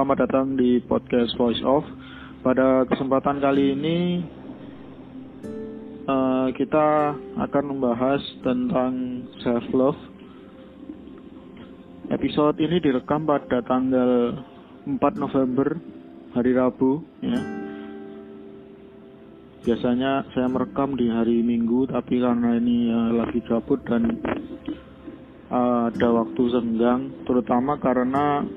selamat datang di podcast Voice Off. Pada kesempatan kali ini uh, kita akan membahas tentang self love. Episode ini direkam pada tanggal 4 November hari Rabu ya. Biasanya saya merekam di hari Minggu tapi karena ini uh, lagi gabut dan uh, ada waktu senggang terutama karena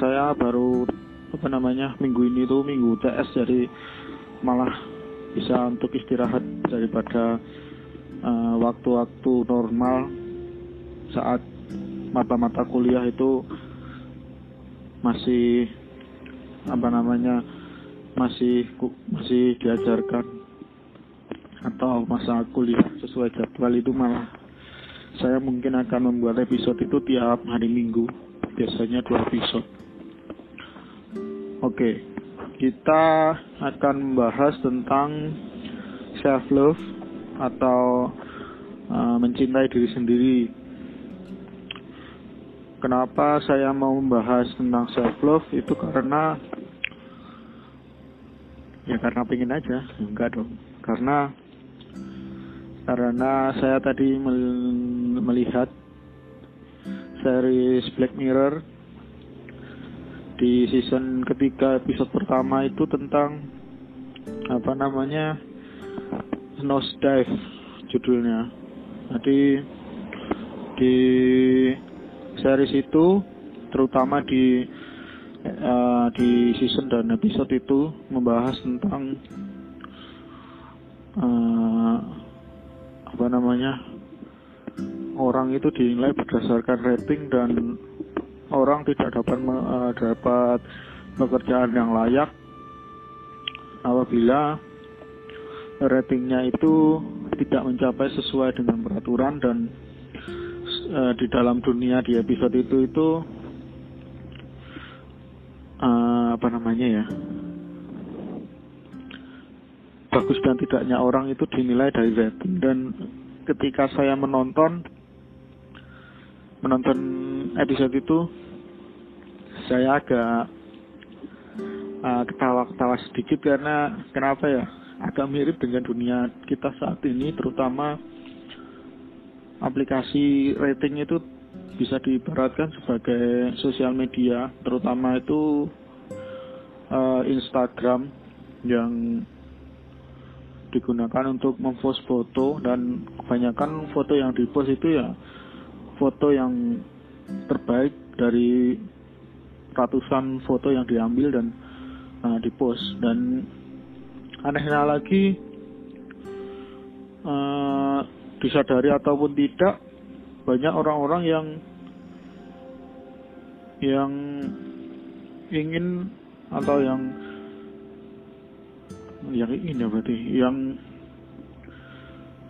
saya baru apa namanya minggu ini tuh minggu TS jadi malah bisa untuk istirahat daripada eh, waktu-waktu uh, normal saat mata-mata kuliah itu masih apa namanya masih masih diajarkan atau masa kuliah sesuai jadwal itu malah saya mungkin akan membuat episode itu tiap hari minggu biasanya dua episode Oke, kita akan membahas tentang self love atau uh, mencintai diri sendiri. Kenapa saya mau membahas tentang self love itu karena ya karena pengen aja, enggak dong. Karena karena saya tadi melihat series Black Mirror di season ketiga episode pertama itu tentang apa namanya nose dive judulnya. Jadi di series itu terutama di uh, di season dan episode itu membahas tentang uh, apa namanya orang itu dinilai berdasarkan rating dan orang tidak dapat uh, dapat pekerjaan yang layak. Apabila ratingnya itu tidak mencapai sesuai dengan peraturan dan uh, di dalam dunia di episode itu itu uh, apa namanya ya bagus dan tidaknya orang itu dinilai dari rating. Dan ketika saya menonton menonton episode itu saya agak uh, ketawa-ketawa sedikit karena kenapa ya? Agak mirip dengan dunia kita saat ini terutama aplikasi rating itu bisa diibaratkan sebagai sosial media terutama itu uh, Instagram yang digunakan untuk mempost foto dan kebanyakan foto yang dipost itu ya foto yang terbaik dari ratusan foto yang diambil dan uh, dipost dan anehnya lagi uh, disadari ataupun tidak banyak orang-orang yang yang ingin atau yang yang ingin ya berarti yang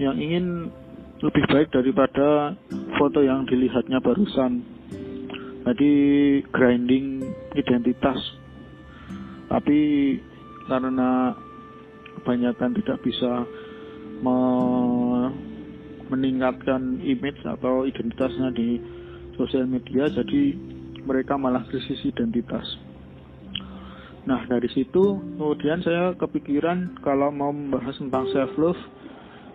yang ingin lebih baik daripada foto yang dilihatnya barusan. Jadi grinding identitas. Tapi karena kebanyakan tidak bisa me meningkatkan image atau identitasnya di sosial media, jadi mereka malah krisis identitas. Nah dari situ kemudian saya kepikiran kalau mau membahas tentang self love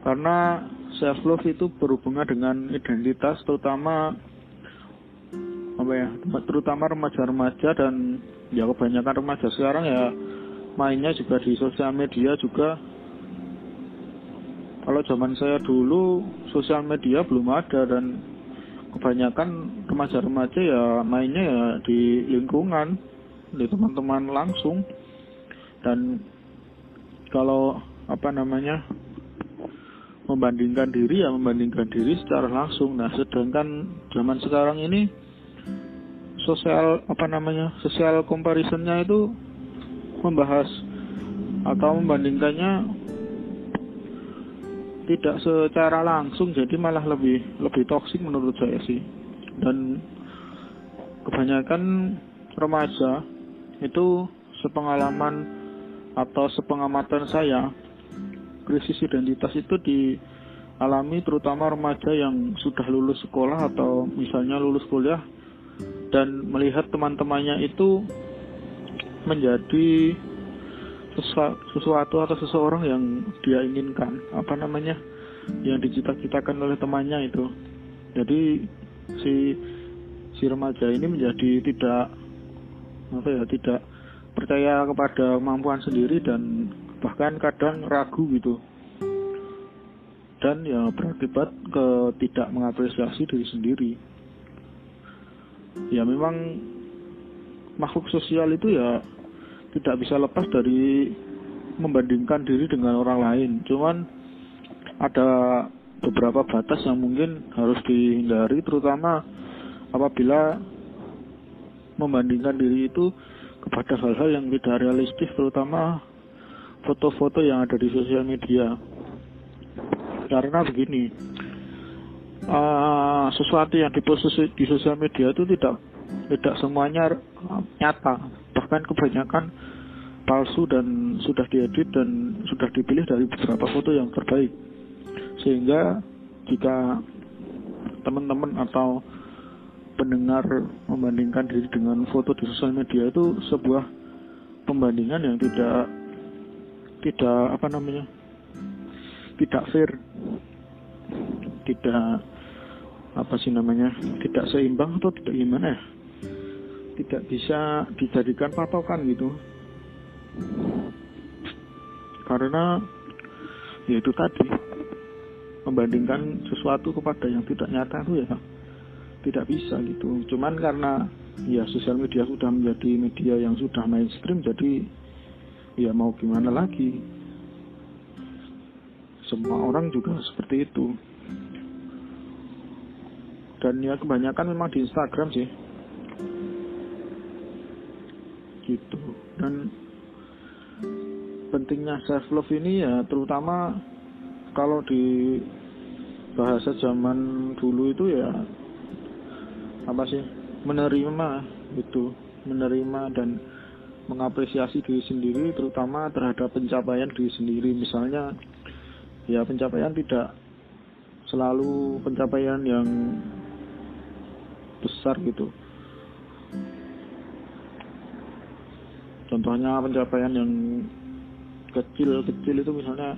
karena self love itu berhubungan dengan identitas terutama apa ya terutama remaja-remaja dan ya kebanyakan remaja sekarang ya mainnya juga di sosial media juga kalau zaman saya dulu sosial media belum ada dan kebanyakan remaja-remaja ya mainnya ya di lingkungan di teman-teman langsung dan kalau apa namanya membandingkan diri ya membandingkan diri secara langsung. Nah, sedangkan zaman sekarang ini sosial apa namanya sosial comparisonnya itu membahas atau membandingkannya tidak secara langsung jadi malah lebih lebih toksik menurut saya sih. Dan kebanyakan remaja itu sepengalaman atau sepengamatan saya krisis identitas itu dialami terutama remaja yang sudah lulus sekolah atau misalnya lulus kuliah dan melihat teman-temannya itu menjadi sesuatu atau seseorang yang dia inginkan. Apa namanya? Yang dicita-citakan oleh temannya itu. Jadi si si remaja ini menjadi tidak apa ya tidak percaya kepada kemampuan sendiri dan bahkan kadang ragu gitu. Dan ya berakibat ke tidak mengapresiasi diri sendiri ya memang makhluk sosial itu ya tidak bisa lepas dari membandingkan diri dengan orang lain. Cuman ada beberapa batas yang mungkin harus dihindari, terutama apabila membandingkan diri itu kepada hal-hal yang tidak realistis, terutama foto-foto yang ada di sosial media. Karena begini, uh, sesuatu yang dipost di sosial media itu tidak tidak semuanya nyata. Bahkan kebanyakan palsu dan sudah diedit dan sudah dipilih dari beberapa foto yang terbaik. Sehingga jika teman-teman atau pendengar membandingkan diri dengan foto di sosial media itu sebuah pembandingan yang tidak tidak apa namanya tidak fair tidak apa sih namanya tidak seimbang atau tidak gimana ya? Tidak bisa dijadikan patokan gitu. Karena ya itu tadi membandingkan sesuatu kepada yang tidak nyata itu ya tidak bisa gitu. Cuman karena ya sosial media sudah menjadi media yang sudah mainstream jadi ya mau gimana lagi? Semua orang juga seperti itu dan ya kebanyakan memang di Instagram sih. Gitu. Dan pentingnya self love ini ya terutama kalau di bahasa zaman dulu itu ya apa sih menerima itu menerima dan mengapresiasi diri sendiri terutama terhadap pencapaian diri sendiri. Misalnya ya pencapaian tidak selalu pencapaian yang besar gitu. Contohnya pencapaian yang kecil-kecil itu misalnya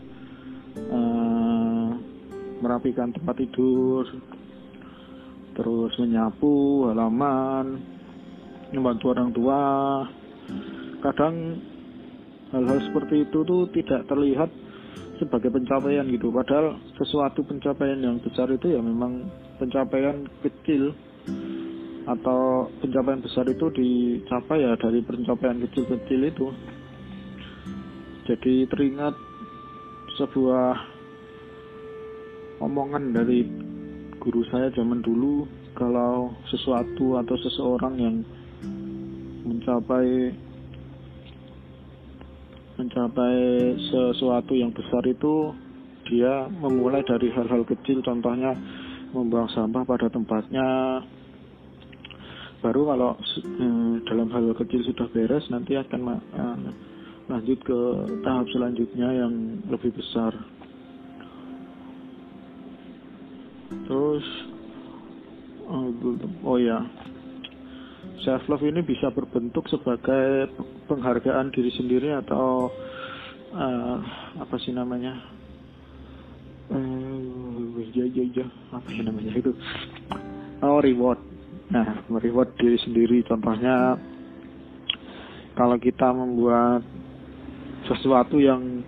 uh, merapikan tempat tidur terus menyapu halaman membantu orang tua. Kadang hal-hal seperti itu tuh tidak terlihat sebagai pencapaian gitu. Padahal sesuatu pencapaian yang besar itu ya memang pencapaian kecil atau pencapaian besar itu dicapai ya dari pencapaian kecil-kecil itu. Jadi teringat sebuah omongan dari guru saya zaman dulu kalau sesuatu atau seseorang yang mencapai mencapai sesuatu yang besar itu dia memulai dari hal-hal kecil. Contohnya membuang sampah pada tempatnya baru kalau hmm, dalam hal kecil sudah beres nanti akan uh, lanjut ke tahap selanjutnya yang lebih besar. Terus uh, oh ya. Self love ini bisa berbentuk sebagai penghargaan diri sendiri atau uh, apa sih namanya? Uh, ya ya ya apa sih namanya itu? Oh reward Nah, mereward diri sendiri contohnya kalau kita membuat sesuatu yang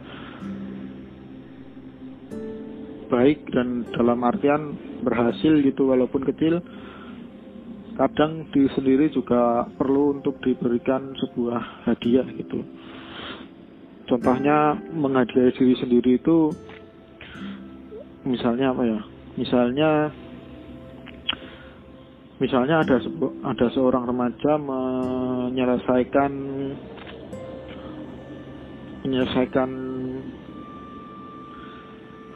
baik dan dalam artian berhasil gitu walaupun kecil kadang diri sendiri juga perlu untuk diberikan sebuah hadiah gitu. Contohnya menghadiahi diri sendiri itu misalnya apa ya? Misalnya misalnya ada ada seorang remaja menyelesaikan menyelesaikan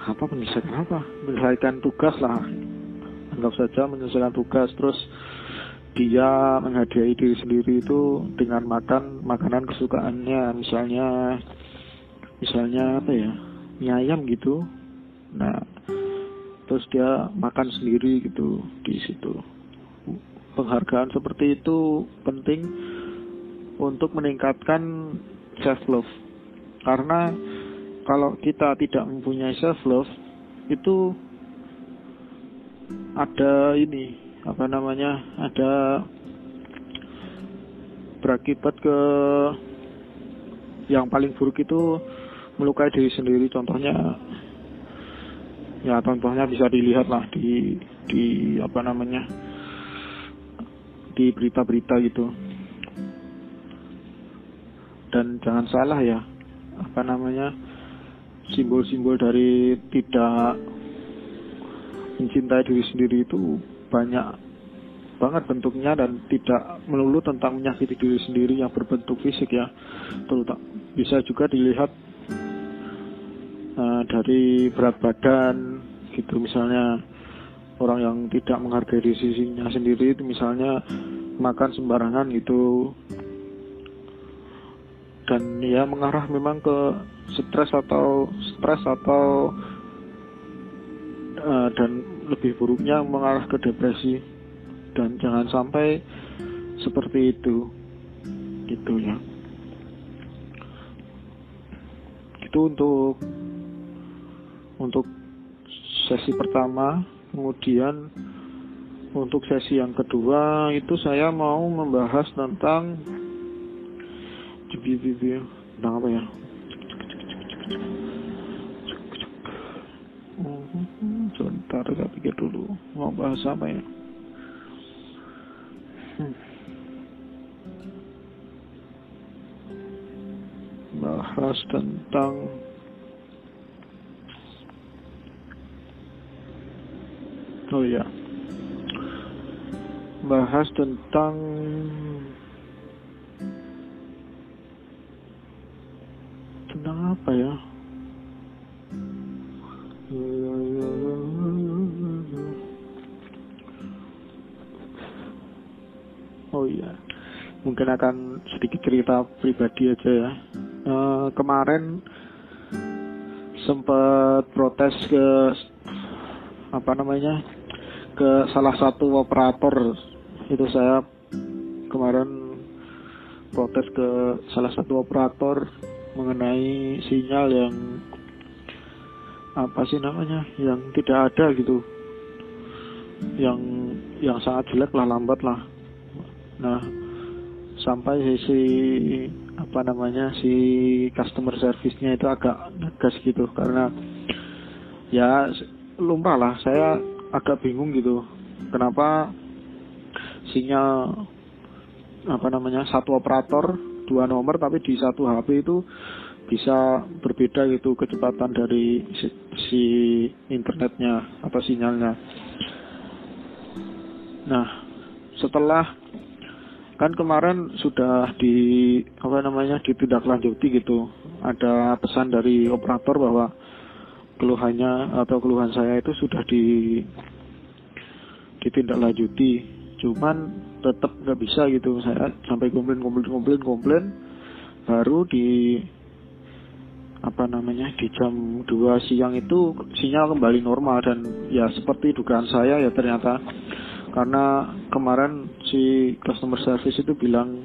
apa menyelesaikan apa? Menyelesaikan tugas lah. Anggap saja menyelesaikan tugas terus dia menghadiahi diri sendiri itu dengan makan makanan kesukaannya. Misalnya misalnya apa ya? Mie ayam gitu. Nah terus dia makan sendiri gitu di situ penghargaan seperti itu penting untuk meningkatkan self love. Karena kalau kita tidak mempunyai self love itu ada ini apa namanya ada berakibat ke yang paling buruk itu melukai diri sendiri. Contohnya ya contohnya bisa dilihat lah di di apa namanya di berita-berita gitu. Dan jangan salah ya apa namanya simbol-simbol dari tidak mencintai diri sendiri itu banyak banget bentuknya dan tidak melulu tentang menyakiti diri sendiri yang berbentuk fisik ya. Terutama bisa juga dilihat uh, dari berat badan gitu misalnya orang yang tidak menghargai diri sisinya sendiri itu misalnya makan sembarangan gitu. Dan ya mengarah memang ke stres atau stres atau uh, dan lebih buruknya mengarah ke depresi. Dan jangan sampai seperti itu gitu ya. Itu untuk untuk sesi pertama kemudian untuk sesi yang kedua itu saya mau membahas tentang tentang apa ya sebentar saya pikir dulu mau bahas apa ya hmm. bahas tentang Oh ya. Bahas tentang tentang apa ya? Oh iya, mungkin akan sedikit cerita pribadi aja ya. Uh, kemarin sempat protes ke apa namanya ke salah satu operator. Itu saya kemarin protes ke salah satu operator mengenai sinyal yang apa sih namanya yang tidak ada gitu. Yang yang sangat jelek lah lambat lah. Nah sampai si apa namanya si customer service-nya itu agak negas gitu. Karena ya lupa lah. Saya agak bingung gitu kenapa sinyal apa namanya satu operator dua nomor tapi di satu HP itu bisa berbeda gitu kecepatan dari si, si internetnya atau sinyalnya. Nah, setelah kan kemarin sudah di apa namanya ditindaklanjuti gitu, ada pesan dari operator bahwa keluhannya atau keluhan saya itu sudah di ditindaklanjuti. Cuman tetap nggak bisa gitu saya sampai komplain komplain komplain komplain. Baru di apa namanya di jam 2 siang itu sinyal kembali normal. Dan ya seperti dugaan saya ya ternyata karena kemarin si customer service itu bilang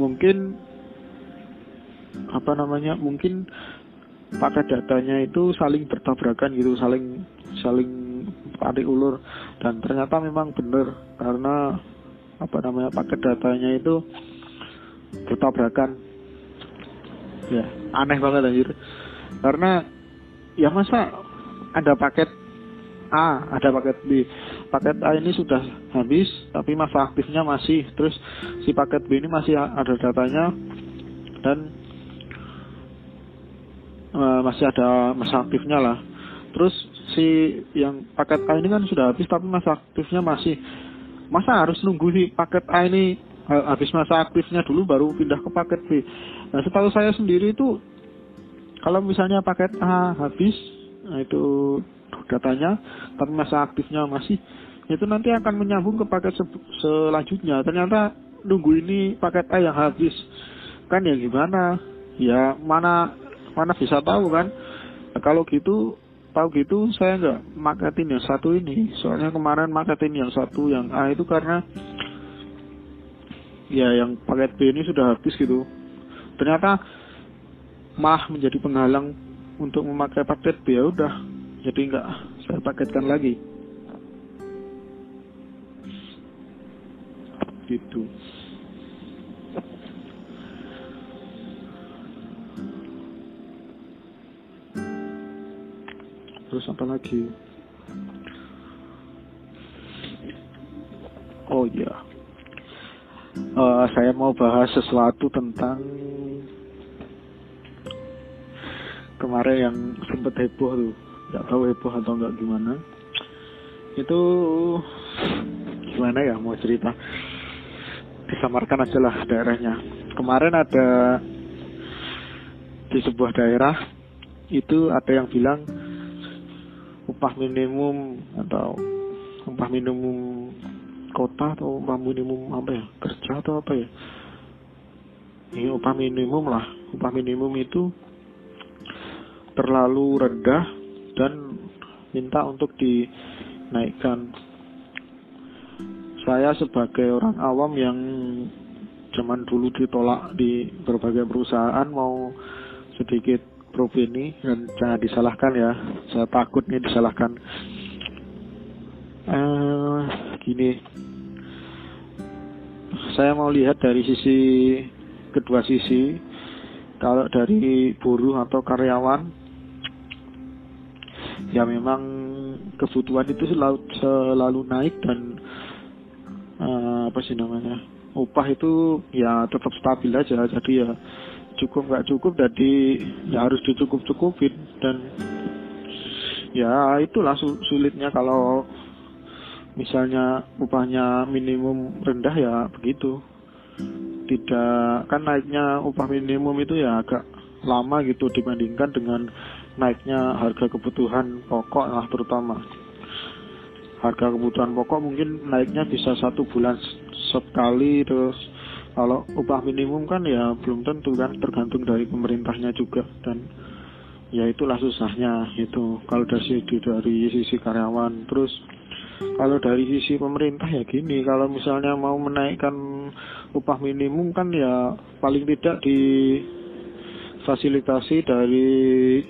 mungkin apa namanya mungkin paket datanya itu saling bertabrakan gitu saling saling tarik ulur. Dan ternyata memang benar karena apa namanya paket datanya itu bertabrakan. Ya aneh banget anjir. Karena ya masa ada paket A ada paket B. Paket A ini sudah habis tapi masa aktifnya masih. Terus si paket B ini masih ada datanya. Dan uh, masih ada masa aktifnya lah. Terus si yang paket A ini kan sudah habis tapi masa aktifnya masih. Masa harus nunggu si paket A ini habis masa aktifnya dulu baru pindah ke paket B. Nah, setahu saya sendiri itu kalau misalnya paket A habis, nah itu datanya, tapi masa aktifnya masih, itu nanti akan menyambung ke paket se selanjutnya. Ternyata nunggu ini paket A yang habis, kan ya gimana? Ya mana mana bisa tahu kan? Nah, kalau gitu tahu gitu saya nggak marketin yang satu ini. Soalnya kemarin marketin yang satu yang A itu karena ya yang paket B ini sudah habis gitu. Ternyata mah menjadi penghalang untuk memakai paket B. Ya udah jadi nggak saya paketkan lagi. Gitu terus apa lagi? Oh iya. Uh, saya mau bahas sesuatu tentang kemarin yang sempet heboh tuh. Nggak tahu heboh atau nggak gimana. Itu gimana ya mau cerita? Disamarkan aja lah daerahnya. Kemarin ada di sebuah daerah itu ada yang bilang upah minimum atau upah minimum kota atau upah minimum apa ya? Kerja atau apa ya? Ini upah minimum lah. Upah minimum itu terlalu rendah dan minta untuk dinaikkan. Saya sebagai orang awam yang zaman dulu ditolak di berbagai perusahaan mau sedikit Prof ini dan jangan disalahkan ya. Saya takut nih disalahkan. Uh, gini. Saya mau lihat dari sisi kedua sisi. Kalau dari buruh atau karyawan ya memang kebutuhan itu selalu selalu naik dan uh, apa sih namanya upah itu ya tetap stabil aja. Jadi ya cukup nggak cukup jadi ya harus dicukup cukupin dan ya itulah sulitnya kalau misalnya upahnya minimum rendah ya begitu. Tidak kan naiknya upah minimum itu ya agak lama gitu dibandingkan dengan naiknya harga kebutuhan pokok lah terutama. Harga kebutuhan pokok mungkin naiknya bisa satu bulan sekali terus kalau upah minimum kan ya belum tentu kan tergantung dari pemerintahnya juga. Dan ya itulah susahnya itu kalau dari dari sisi karyawan terus kalau dari sisi pemerintah ya gini. Kalau misalnya mau menaikkan upah minimum kan ya paling tidak di fasilitasi dari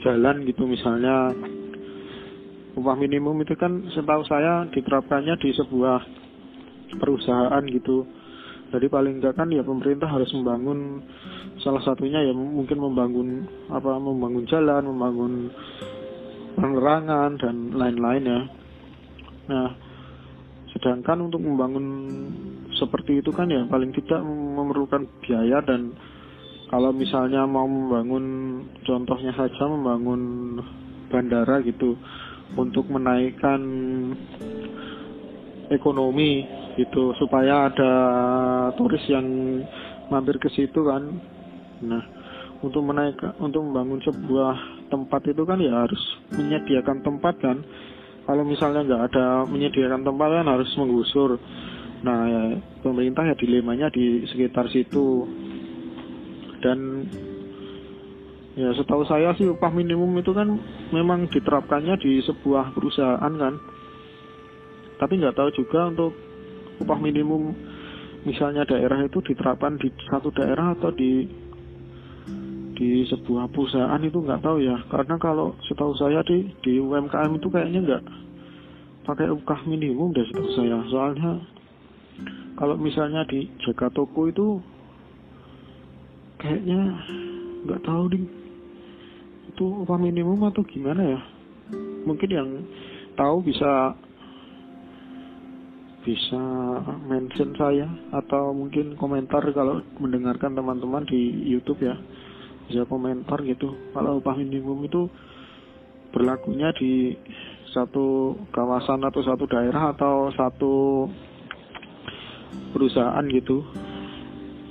jalan gitu misalnya. Upah minimum itu kan setahu saya diterapkannya di sebuah perusahaan gitu jadi paling enggak kan ya pemerintah harus membangun salah satunya ya mungkin membangun apa membangun jalan, membangun penerangan dan lain-lain ya. Nah, sedangkan untuk membangun seperti itu kan ya paling tidak memerlukan biaya dan kalau misalnya mau membangun contohnya saja membangun bandara gitu untuk menaikkan ekonomi gitu supaya ada turis yang mampir ke situ kan. Nah untuk menaikkan untuk membangun sebuah tempat itu kan ya harus menyediakan tempat kan. Kalau misalnya nggak ada menyediakan tempat kan harus menggusur. Nah ya, pemerintah ya dilemanya di sekitar situ. Dan ya setahu saya sih upah minimum itu kan memang diterapkannya di sebuah perusahaan kan. Tapi nggak tahu juga untuk upah minimum misalnya daerah itu diterapkan di satu daerah atau di di sebuah perusahaan itu nggak tahu ya. Karena kalau setahu saya di di UMKM itu kayaknya nggak pakai upah minimum deh setahu saya. Soalnya kalau misalnya di jaga toko itu kayaknya nggak tahu ding itu upah minimum atau gimana ya? Mungkin yang tahu bisa bisa mention saya atau mungkin komentar kalau mendengarkan teman-teman di YouTube ya. Bisa komentar gitu. Kalau upah minimum itu berlakunya di satu kawasan atau satu daerah atau satu perusahaan gitu.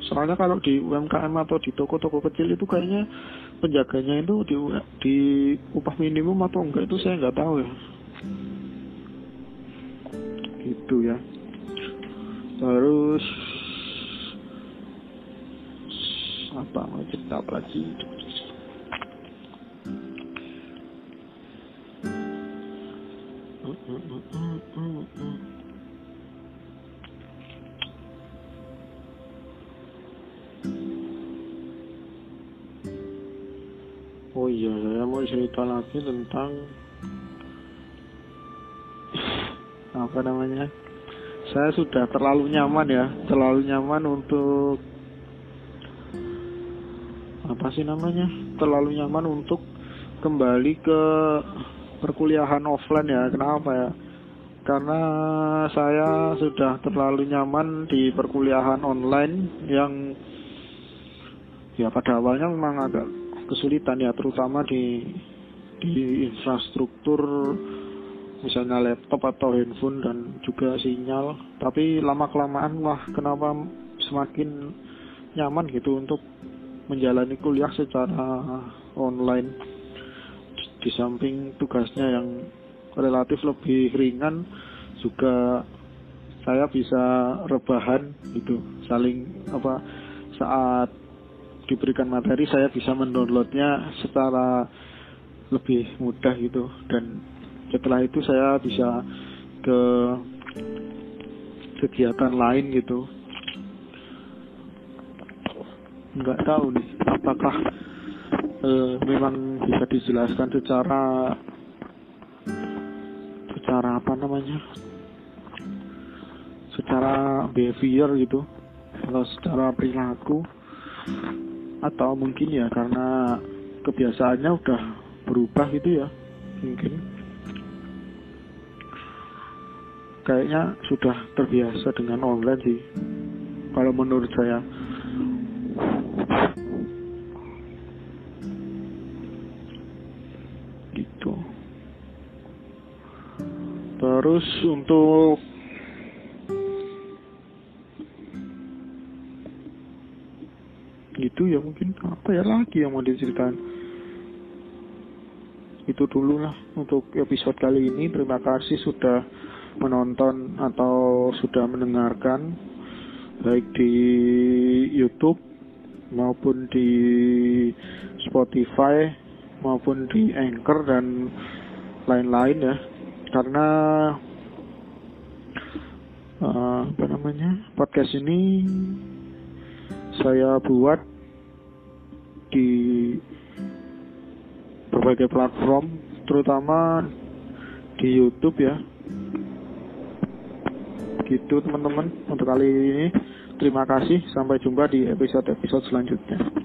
Soalnya kalau di UMKM atau di toko-toko kecil itu kayaknya penjaganya itu di, di upah minimum atau enggak itu saya nggak tahu ya gitu ya. Terus apa mau cerita apa lagi? Oh iya, saya mau cerita lagi tentang apa namanya? Saya sudah terlalu nyaman ya, terlalu nyaman untuk apa sih namanya? Terlalu nyaman untuk kembali ke perkuliahan offline ya. Kenapa ya? Karena saya sudah terlalu nyaman di perkuliahan online yang ya pada awalnya memang agak kesulitan ya terutama di di infrastruktur misalnya laptop atau handphone dan juga sinyal. Tapi lama kelamaan wah kenapa semakin nyaman gitu untuk menjalani kuliah secara online? Di samping tugasnya yang relatif lebih ringan juga saya bisa rebahan gitu. Saling apa saat diberikan materi saya bisa mendownloadnya secara lebih mudah gitu. Dan setelah itu saya bisa ke kegiatan lain gitu. Nggak tahu nih apakah eh, memang bisa dijelaskan secara secara apa namanya? Secara behavior gitu atau secara perilaku atau mungkin ya karena kebiasaannya udah berubah gitu ya mungkin kayaknya sudah terbiasa dengan online sih. Kalau menurut saya. Gitu. Terus untuk gitu ya mungkin apa ya lagi yang mau diceritakan itu dulu lah untuk episode kali ini. Terima kasih sudah menonton atau sudah mendengarkan baik di YouTube maupun di Spotify maupun di Anchor dan lain-lain ya. Karena uh, apa namanya podcast ini saya buat di berbagai platform terutama di YouTube ya gitu teman-teman untuk kali ini. Terima kasih. Sampai jumpa di episode-episode selanjutnya